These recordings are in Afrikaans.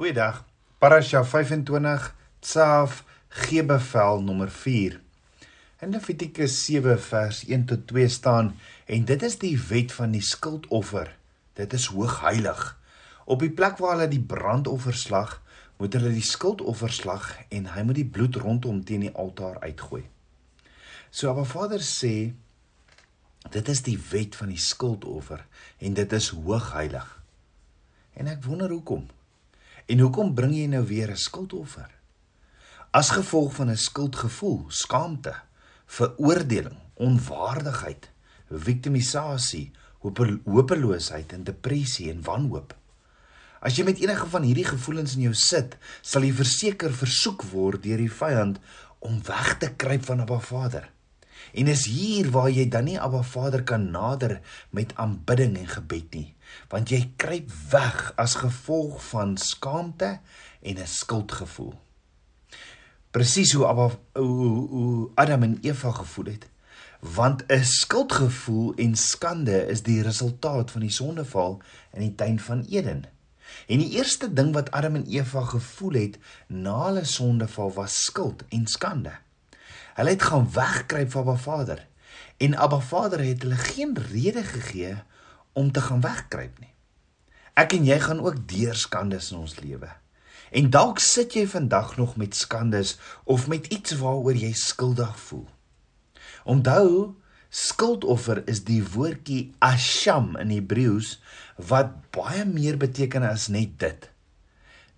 Goeiedag. Parasha 25 Tsaaf gee bevel nommer 4. In Levitikus 7 vers 1 tot 2 staan en dit is die wet van die skuldoffer. Dit is hoog heilig. Op die plek waar hulle die brandoffer slag, moet hulle die skuldoffer slag en hy moet die bloed rondom teen die altaar uitgooi. So Abba Vader sê dit is die wet van die skuldoffer en dit is hoog heilig. En ek wonder hoekom. En hoekom bring jy nou weer 'n skuldoffer? As gevolg van 'n skuldgevoel, skaamte, veroordeling, onwaardigheid, victimisasie, hopeloosheid en depressie en wanhoop. As jy met enige van hierdie gevoelens in jou sit, sal jy verseker versoek word deur die vyand om weg te kruip van Abba Vader. En is hier waar jy dan nie Abba Vader kan nader met aanbidding en gebed nie, want jy kruip weg as gevolg van skaamte en 'n skuldgevoel. Presies hoe Abba hoe, hoe Adam en Eva gevoel het, want 'n skuldgevoel en skande is die resultaat van die sondeval in die tuin van Eden. En die eerste ding wat Adam en Eva gevoel het na hulle sondeval was skuld en skande. Hulle het gaan wegkruip van Abba Vader en Abba Vader het hulle geen rede gegee om te gaan wegkruip nie. Ek en jy gaan ook deur skandes in ons lewe. En dalk sit jy vandag nog met skandes of met iets waaroor jy skuldig voel. Onthou, skuldoffer is die woordjie asham in Hebreëus wat baie meer beteken as net dit.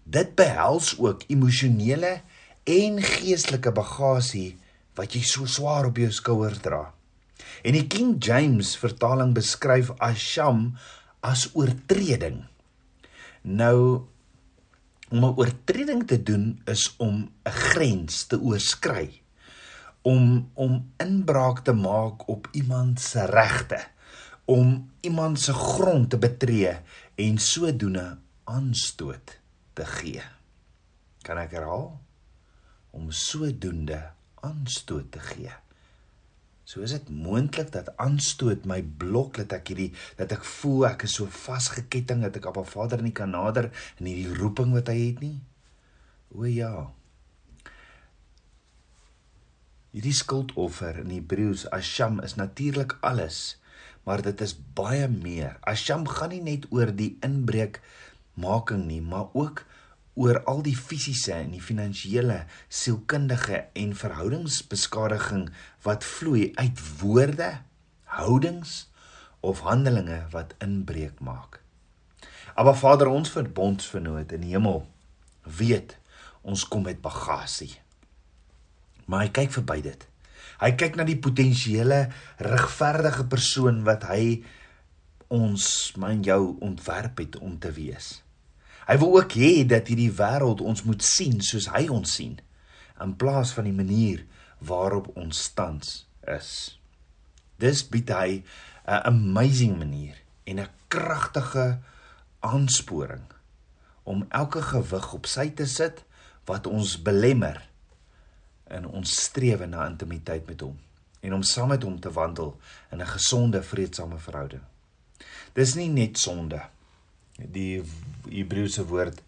Dit behels ook emosionele en geestelike bagasie wat jy so swaar op jou skouers dra. En die King James vertaling beskryf asham as oortreding. Nou om 'n oortreding te doen is om 'n grens te oorskry om om inbraak te maak op iemand se regte om iemand se grond te betree en sodoende aanstoot te gee. Kan ek herhaal? Om sodoende aanstoot te gee. So is dit moontlik dat aanstoot my blok dat ek hierdie dat ek voel ek is so vasgeketting dat ek op 'n Vader nie kan nader in hierdie roeping wat hy het nie. O ja. Hierdie skuldoffer in Hebreëus Asham is natuurlik alles maar dit is baie meer. Asham gaan nie net oor die inbreuk making nie, maar ook oor al die fisiese en die finansiële, sielkundige en verhoudingsbeskadiging wat vloei uit woorde, houdings of handelinge wat inbreuk maak. Maar Vader, ons verbondsvernoot in die hemel weet ons kom met bagasie. Maar hy kyk verby dit. Hy kyk na die potensiële regverdige persoon wat hy ons, my en jou ontwerp het om te wees. Hy wil ook hê dat hierdie wêreld ons moet sien soos hy ons sien in plaas van die manier waarop ons tans is. Dis bied hy 'n amazing manier en 'n kragtige aansporing om elke gewig op sy te sit wat ons belemmer in ons strewe na intimiteit met hom en om saam met hom te wandel in 'n gesonde, vredesame verhouding. Dis nie net sonde. Die Hebreëse woord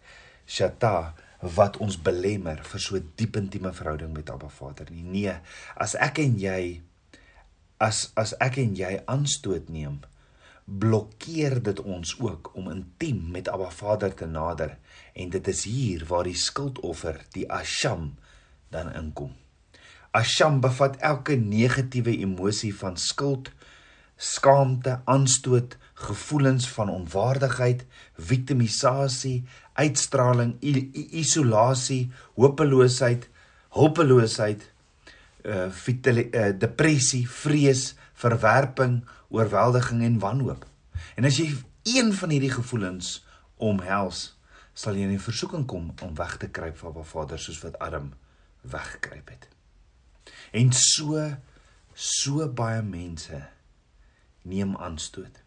shata wat ons belemmer vir so diep intieme verhouding met Abba Vader nie. Nee, as ek en jy as as ek en jy aanstoot neem, blokkeer dit ons ook om intiem met Abba Vader te nader en dit is hier waar die skuldoffer, die asham dan inkom. Asham bevat elke negatiewe emosie van skuld, skaamte, aanstoot, gevoelens van onwaardigheid, victimisasie, uitstraling, isolasie, hopeloosheid, hulpeloosheid, uh, vitale, uh depressie, vrees, verwerping, oorweldiging en wanhoop. En as jy een van hierdie gevoelens omhels, sal jy in 'n versoeking kom om weg te kruip van Baba Vader soos wat Adam weggekruip het. En so so baie mense neem aanstoot.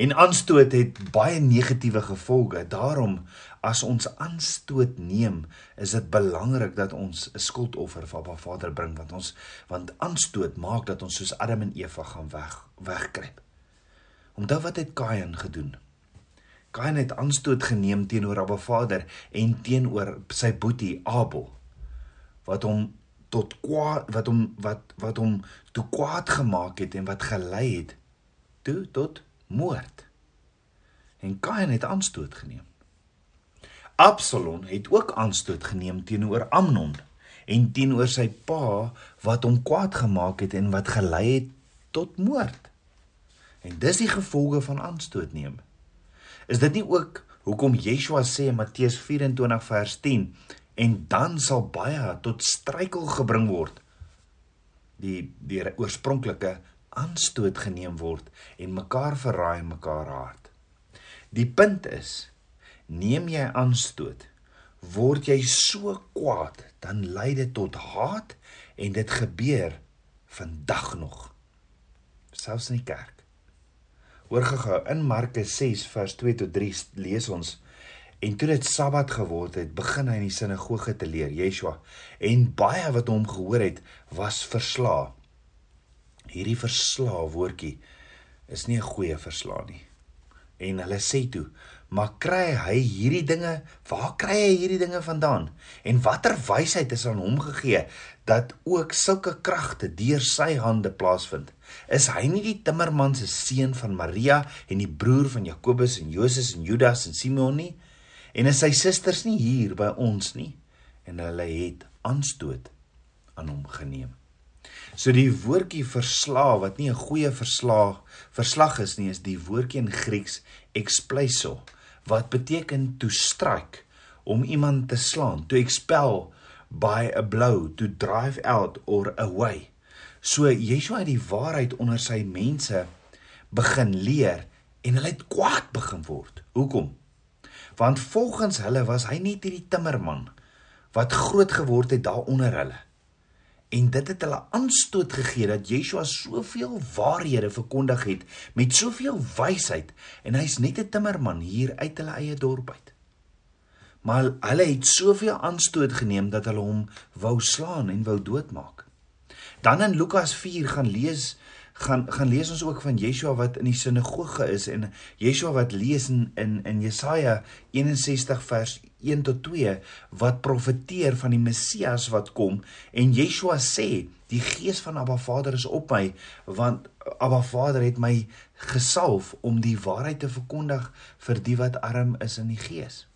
En aanstoot het baie negatiewe gevolge. Daarom as ons aanstoot neem, is dit belangrik dat ons 'n skuldoffer vir Abba Vader bring want ons want aanstoot maak dat ons soos Adam en Eva gaan weg wegkruip. Onthou wat het Kain gedoen? Kain het aanstoot geneem teenoor Abba Vader en teenoor sy boetie Abel wat hom tot kwaad wat hom wat wat hom toe kwaad gemaak het en wat gelei het toe tot moord. En Kain het aanstoot geneem. Absalom het ook aanstoot geneem teenoor Amnon en teenoor sy pa wat hom kwaad gemaak het en wat gelei het tot moord. En dis die gevolge van aanstoot neem. Is dit nie ook hoekom Yeshua sê in Matteus 24 vers 10 en dan sal baie tot struikel gebring word die die oorspronklike aanstoot geneem word en mekaar verraai en mekaar haat. Die punt is neem jy aanstoot word jy so kwaad dan lei dit tot haat en dit gebeur vandag nog selfs in die kerk Hoor gou in Markus 6 vers 2 tot 3 lees ons en toe dit Sabbat geword het, begin hy in die sinagoge te leer, Yeshua, en baie wat hom gehoor het, was verslaa. Hierdie verslaa woordjie is nie 'n goeie verslaa nie. En hulle sê toe, Maar kry hy hierdie dinge? Waar kry hy hierdie dinge vandaan? En watter wysheid is aan hom gegee dat ook sulke kragte deur sy hande plaasvind? Is hy nie die timmerman se seun van Maria en die broer van Jakobus en Joses en Judas en Simon nie? En is sy susters nie hier by ons nie? En hulle het aanstoot aan hom geneem. So die woordjie verslaa wat nie 'n goeie verslag verslag is nie, is die woordjie in Grieks expleiso wat beteken to strike om iemand te slaan to expel by a blow to drive out or away. So Yeshua het die waarheid onder sy mense begin leer en hulle het kwaad begin word. Hoekom? Want volgens hulle was hy nie hierdie timmerman wat groot geword het daaronder hulle En dit het hulle aanstoot gegee dat Yeshua soveel waarhede verkondig het met soveel wysheid en hy's net 'n timmerman hier uit hulle eie dorp uit. Maar hulle het soveel aanstoot geneem dat hulle hom wou slaan en wou doodmaak. Dan in Lukas 4 gaan lees gaan gaan lees ons ook van Yeshua wat in die sinagoge is en Yeshua wat lees in in, in Jesaja 61 vers 1 tot 2 wat profeteer van die Messias wat kom en Yeshua sê die gees van Abba Vader is op my want Abba Vader het my gesalf om die waarheid te verkondig vir die wat arm is in die gees.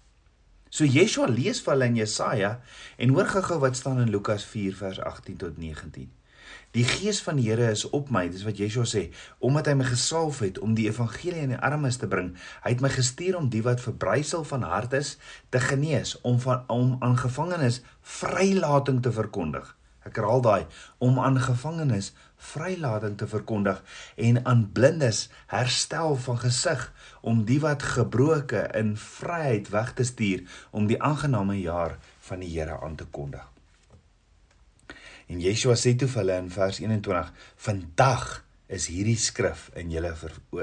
So Yeshua lees vir hulle in Jesaja en hoor gou-gou wat staan in Lukas 4 vers 18 tot 19. Die gees van die Here is op my, dis wat Yeshua sê, omdat hy my gesalf het om die evangelie aan die armes te bring. Hy het my gestuur om die wat verbrysel van hart is te genees, om van om aan gevangenes vrylating te verkondig. Ek herhaal daai, om aan gevangenes vrylating te verkondig en aan blindes herstel van gesig, om die wat gebroke in vryheid weg te stuur, om die aangename jaar van die Here aan te kondig. En Yeshua sê toe vir hulle in vers 21: "Vandag is hierdie skrif in julle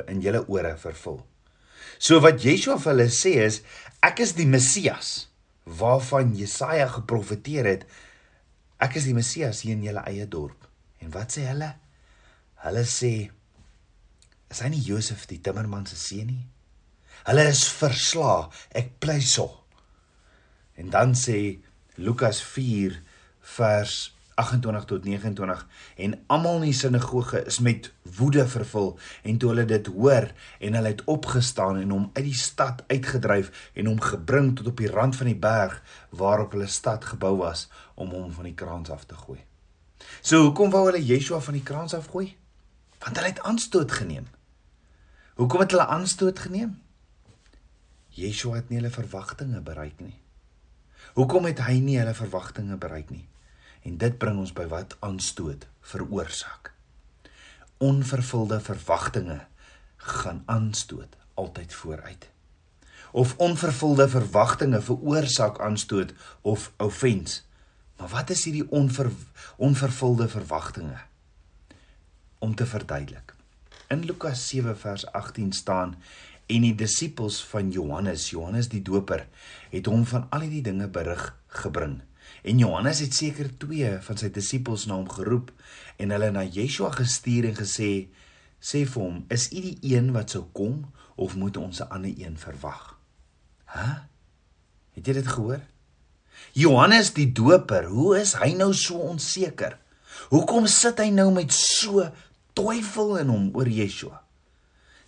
in julle ore vervul." So wat Yeshua vir hulle sê is: "Ek is die Messias waarvan Jesaja geprofeteer het. Ek is die Messias hier in julle eie dorp." En wat sê hulle? Hulle sê: "Is hy nie Josef die timmerman se seun nie?" Hulle is verslaa. Ek pleis so. En dan sê Lukas 4 vers 28 tot 29 en almal in die sinagoge is met woede vervul en toe hulle dit hoor en hulle het opgestaan en hom uit die stad uitgedryf en hom gebring tot op die rand van die berg waarop hulle stad gebou was om hom van die kraans af te gooi. So hoekom wou hulle Yeshua van die kraans afgooi? Want hulle het aanstoot geneem. Hoekom het hulle aanstoot geneem? Yeshua het nie hulle verwagtinge bereik nie. Hoekom het hy nie hulle verwagtinge bereik nie? En dit bring ons by wat aanstoot veroorsaak. Onvervulde verwagtinge gaan aanstoot altyd vooruit. Of onvervulde verwagtinge veroorsaak aanstoot of offens. Maar wat is hierdie onver, onvervulde verwagtinge? Om te verduidelik. In Lukas 7 vers 18 staan en die disippels van Johannes, Johannes die Doper, het hom van al hierdie dinge berig gebring. En Johannes het seker twee van sy disippels na hom geroep en hulle na Yeshua gestuur en gesê: "Sê vir hom, is u die een wat sou kom of moet ons 'n ander een verwag? Hæ? Het jy dit gehoor? Johannes die Doper, hoe is hy nou so onseker? Hoekom sit hy nou met so twyfel in hom oor Yeshua?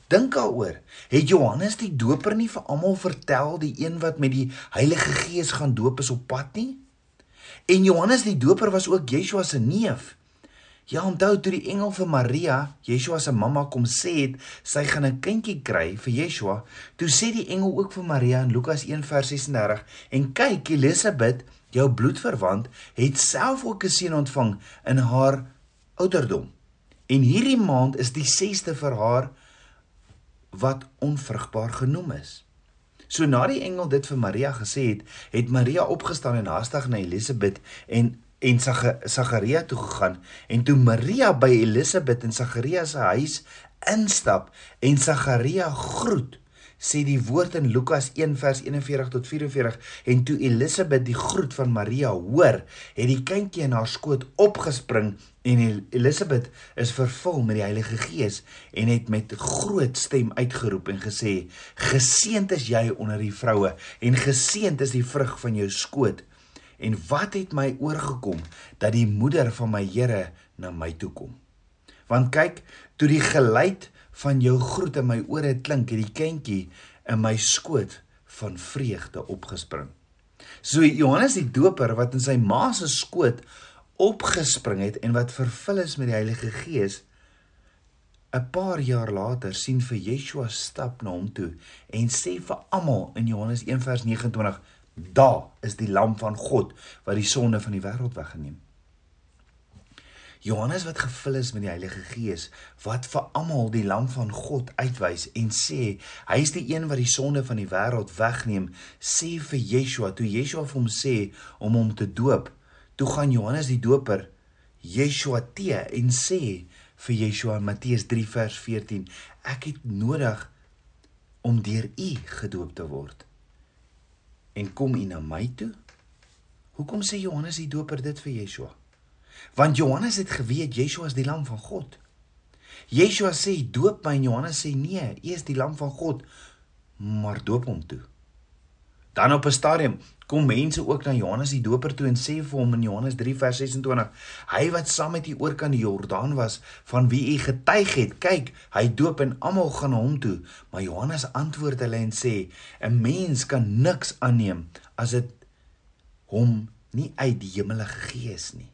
Dink daaroor. Het Johannes die Doper nie vir almal vertel die een wat met die Heilige Gees gaan doop is op pad nie? En Johannes die Doper was ook Yeshua se neef. Ja, onthou toe die engel vir Maria, Yeshua se mamma kom sê het sy gaan 'n kindjie kry vir Yeshua, toe sê die engel ook vir Maria in Lukas 1:36 en kyk Elisabet, jou bloedverwant, het self ook 'n seun ontvang in haar ouderdom. En hierdie maand is die 6ste vir haar wat onvrugbaar genoem is. So na die engel dit vir Maria gesê het, het Maria opgestaan en haastig na Elisabet en en Sagaria toe gegaan. En toe Maria by Elisabet en Sagaria se huis instap en Sagaria groet sê die woord in Lukas 1 vers 41 tot 44 en toe Elisabet die groet van Maria hoor het die kindjie in haar skoot opgespring en Elisabet is vervul met die Heilige Gees en het met groot stem uitgeroep en gesê geseënd is jy onder die vroue en geseënd is die vrug van jou skoot En wat het my oorgekom dat die moeder van my Here na my toe kom? Want kyk, toe die geluid van jou groet in my ore klink, het die kindjie in my skoot van vreugde opgespring. So Johannes die Doper wat in sy ma se skoot opgespring het en wat vervul is met die Heilige Gees 'n paar jaar later sien vir Yeshua stap na hom toe en sê vir almal in Johannes 1:29 Daar is die lam van God wat die sonde van die wêreld weggeneem. Johannes wat gevul is met die Heilige Gees wat vir almal die lam van God uitwys en sê hy is die een wat die sonde van die wêreld wegneem sê vir Yeshua toe Yeshua vir hom sê om hom te doop toe gaan Johannes die doper Yeshua te en sê vir Yeshua in Matteus 3 vers 14 ek het nodig om deur u gedoop te word en kom u na my toe? Hoekom sê Johannes die Doper dit vir Yeshua? Want Johannes het geweet Yeshua is die lam van God. Yeshua sê doop my en Johannes sê nee, u is die lam van God, maar doop hom toe. Dan op 'n stadium kom mense ook na Johannes die Doper toe en sê vir hom in Johannes 3 vers 26: Hy wat saam met u oor kan die Jordaan was, van wie u getuig het, kyk, hy doop en almal gaan na hom toe. Maar Johannes antwoord hulle en sê: 'n Mens kan niks aanneem as dit hom nie uit die hemel gegee is nie.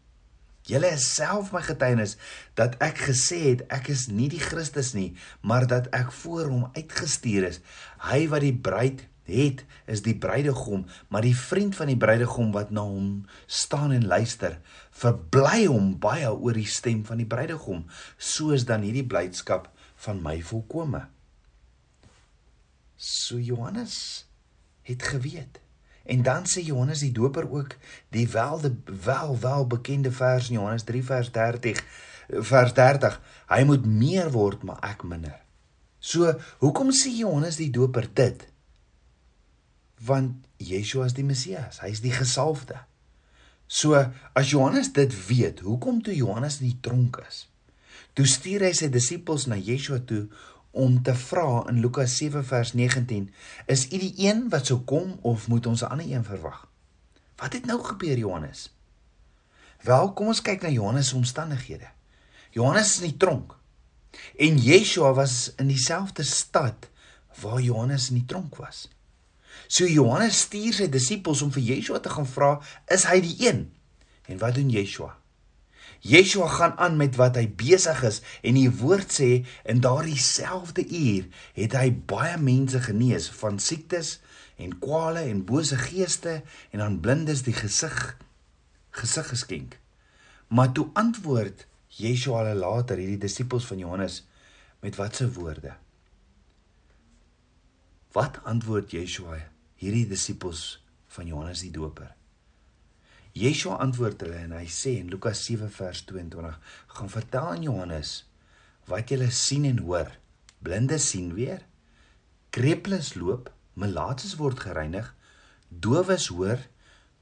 Julle is self my getuienis dat ek gesê het ek is nie die Christus nie, maar dat ek voor hom uitgestuur is. Hy wat die bruid het is die bruidegom, maar die vriend van die bruidegom wat na hom staan en luister, verbly hom baie oor die stem van die bruidegom, soos dan hierdie blydskap van my volkome. So Johannes het geweet. En dan sê Johannes die Doper ook die welde wel wel bekende vers in Johannes 3 vers 30 vers 30 hy moet meer word maar ek minder. So hoekom sê Johannes die Doper dit? want Yeshua is die Messias, hy is die gesalfde. So as Johannes dit weet, hoekom toe Johannes in die tronk is? Toe stuur hy sy disippels na Yeshua toe om te vra in Lukas 7 vers 19, is u die een wat sou kom of moet ons 'n ander een verwag? Wat het nou gebeur Johannes? Wel, kom ons kyk na Johannes se omstandighede. Johannes is in die tronk. En Yeshua was in dieselfde stad waar Johannes in die tronk was. So Johannes stuur sy disippels om vir Yeshua te gaan vra, is hy die een? En wat doen Yeshua? Yeshua gaan aan met wat hy besig is en die woord sê in daardie selfde uur het hy baie mense genees van siektes en kwale en bose geeste en aan blindes die gesig gesig geskenk. Maar toe antwoord Yeshua hulle later hierdie disippels van Johannes met watse woorde? Wat antwoord Yeshua hierdie disippels van Johannes die Doper? Yeshua antwoord hulle en hy sê in Lukas 7 vers 22: "Gaan vertel aan Johannes wat julle sien en hoor. Blindes sien weer, kreples loop, melaatses word gereinig, dowes hoor,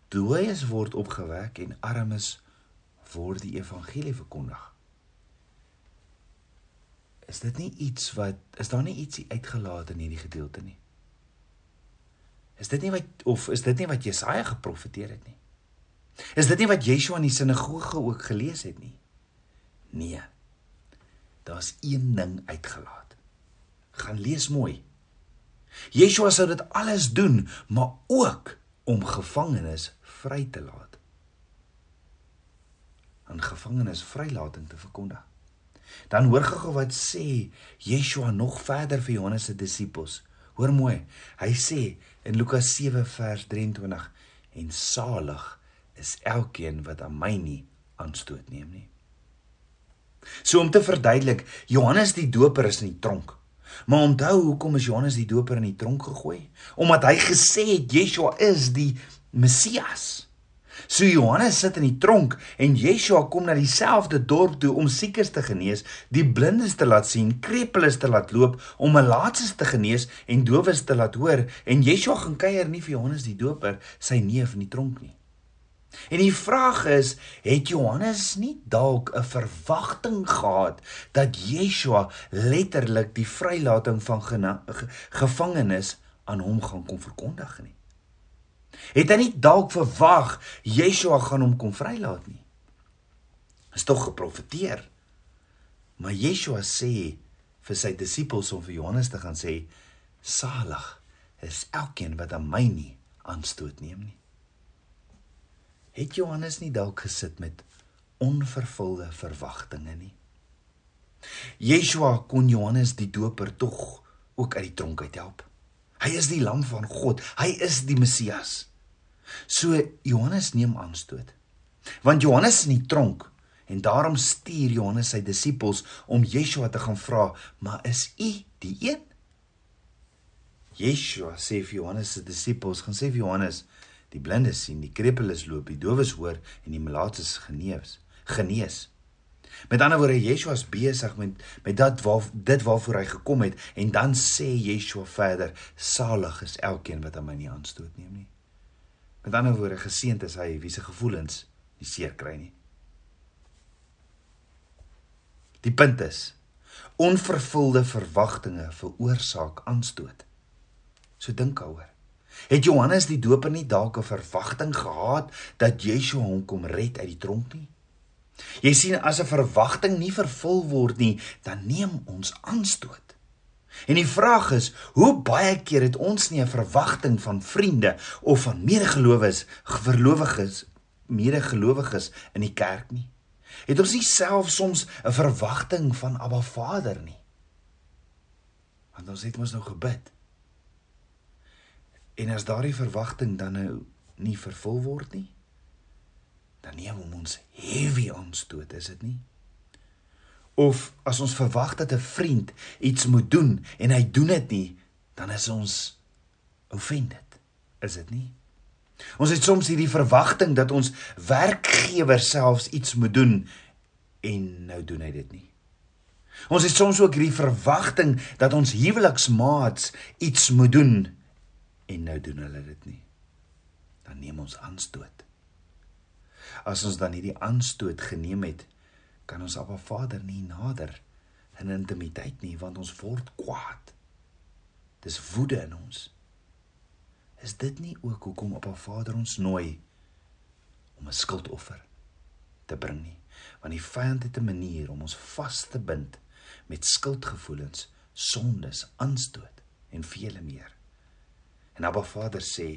dooies word opgewek en armes word die evangelie verkondig." Is dit nie iets wat is daar nie ietsie uitgelaat in hierdie gedeelte nie? Is dit nie wat of is dit nie wat Jesaja geprofeteer het nie? Is dit nie wat Yeshua in die sinagoge ook gelees het nie? Nee. Daar's een ding uitgelaat. Gaan lees mooi. Yeshua sou dit alles doen, maar ook om gevangenes vry te laat. 'n Gevangenes vrylating te verkondig. Dan hoor gou wat sê Yeshua nog verder vir Johannes se disippels. Hoor mooi. Hy sê in Lukas 7 vers 23 en salig is elkeen wat aan my nie aanstoot neem nie. So om te verduidelik, Johannes die Doper is in die tronk. Maar onthou hoekom is Johannes die Doper in die tronk gegooi? Omdat hy gesê het Yeshua is die Messias. So Johannes sit in die tronk en Yeshua kom na dieselfde dorp toe om siekes te genees, die blindes te laat sien, krepeles te laat loop, om malaatses te genees en dowes te laat hoor en Yeshua gaan kuier nie vir Johannes die Doper, sy neef in die tronk nie. En die vraag is, het Johannes nie dalk 'n verwagting gehad dat Yeshua letterlik die vrylating van gevangenes aan hom gaan kom verkondig nie? Het hy nie dalk verwag Yeshua gaan hom kom vrylaat nie? Is tog geprofeteer. Maar Yeshua sê vir sy disippels om vir Johannes te gaan sê: "Salig is elkeen wat aan my nie aanstoot neem nie." Het Johannes nie dalk gesit met onvervulde verwagtinge nie? Yeshua kon Johannes die Doper tog ook uit die tronk uit help. Hy is die lam van God. Hy is die Messias. So Johannes neem aanstoot. Want Johannes is in die tronk en daarom stuur Johannes sy disippels om Yeshua te gaan vra, "Maar is u die een?" Yeshua sê vir Johannes se disippels, gaan sê vir Johannes, "Die blindes sien, die krepeles loop, die dowes hoor en die malaatses genees." Genees. Met ander woorde, Yeshua is besig met met dat waar dit waarvoor hy gekom het en dan sê Yeshua verder: "Salig is elkeen wat aan my nie aanstoot neem nie." Met ander woorde, geseënd is hy wie se gevoelens nie seer kry nie. Die punt is: onvervulde verwagtinge veroorsaak aanstoot. So dink daaroor. Het Johannes die Doper nie dalk 'n verwagting gehad dat Yeshua hom kom red uit die tronk nie? Jy sien as 'n verwagting nie vervul word nie, dan neem ons aanstoot. En die vraag is, hoe baie keer het ons nie 'n verwagting van vriende of van medegelowiges, verlowiges, medegelowiges in die kerk nie? Het ons nie self soms 'n verwagting van Abba Vader nie? Want ons het mos nou gebid. En as daardie verwagting dan nou nie vervul word nie, dan neem ons heavy aanstoot, is dit nie? of as ons verwag dat 'n vriend iets moet doen en hy doen dit nie, dan is ons offended. Is dit nie? Ons het soms hierdie verwagting dat ons werkgewer selfs iets moet doen en nou doen hy dit nie. Ons het soms ook hierdie verwagting dat ons huweliksmaats iets moet doen en nou doen hulle dit nie. Dan neem ons aanstoot. As ons dan hierdie aanstoot geneem het, kan ons Abba Vader nie nader in intimiteit nie want ons word kwaad. Dis woede in ons. Is dit nie ook hoekom Abba Vader ons nooi om 'n skuldoffer te bring nie? Want die vyand het 'n manier om ons vas te bind met skuldgevoelens, sondes, aanstoot en vele meer. En Abba Vader sê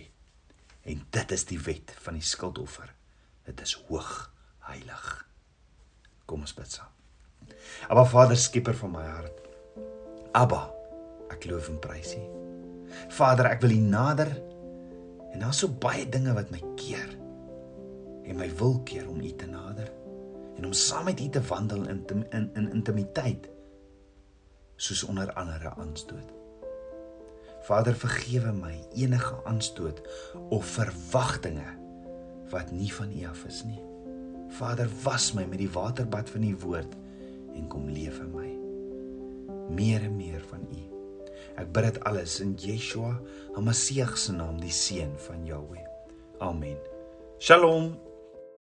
en dit is die wet van die skuldoffer. Dit is hoog heilig. Kom ons bid saam. Aba Vader, skieper van my hart. Abba, ek loof en prys U. Vader, ek wil U nader en daar's so baie dinge wat my keer en my wil keer om U te nader en om saam met U te wandel in in in intimiteit soos onder andere aanstoot. Vader, vergewe my enige aanstoot of verwagtinge wat nie van U af is nie. Vader, was my met die waterbad van u woord en kom leef in my. Meer en meer van u. Ek bid dit alles in Yeshua, Hamasieg se naam, die seun van Jahweh. Amen. Shalom.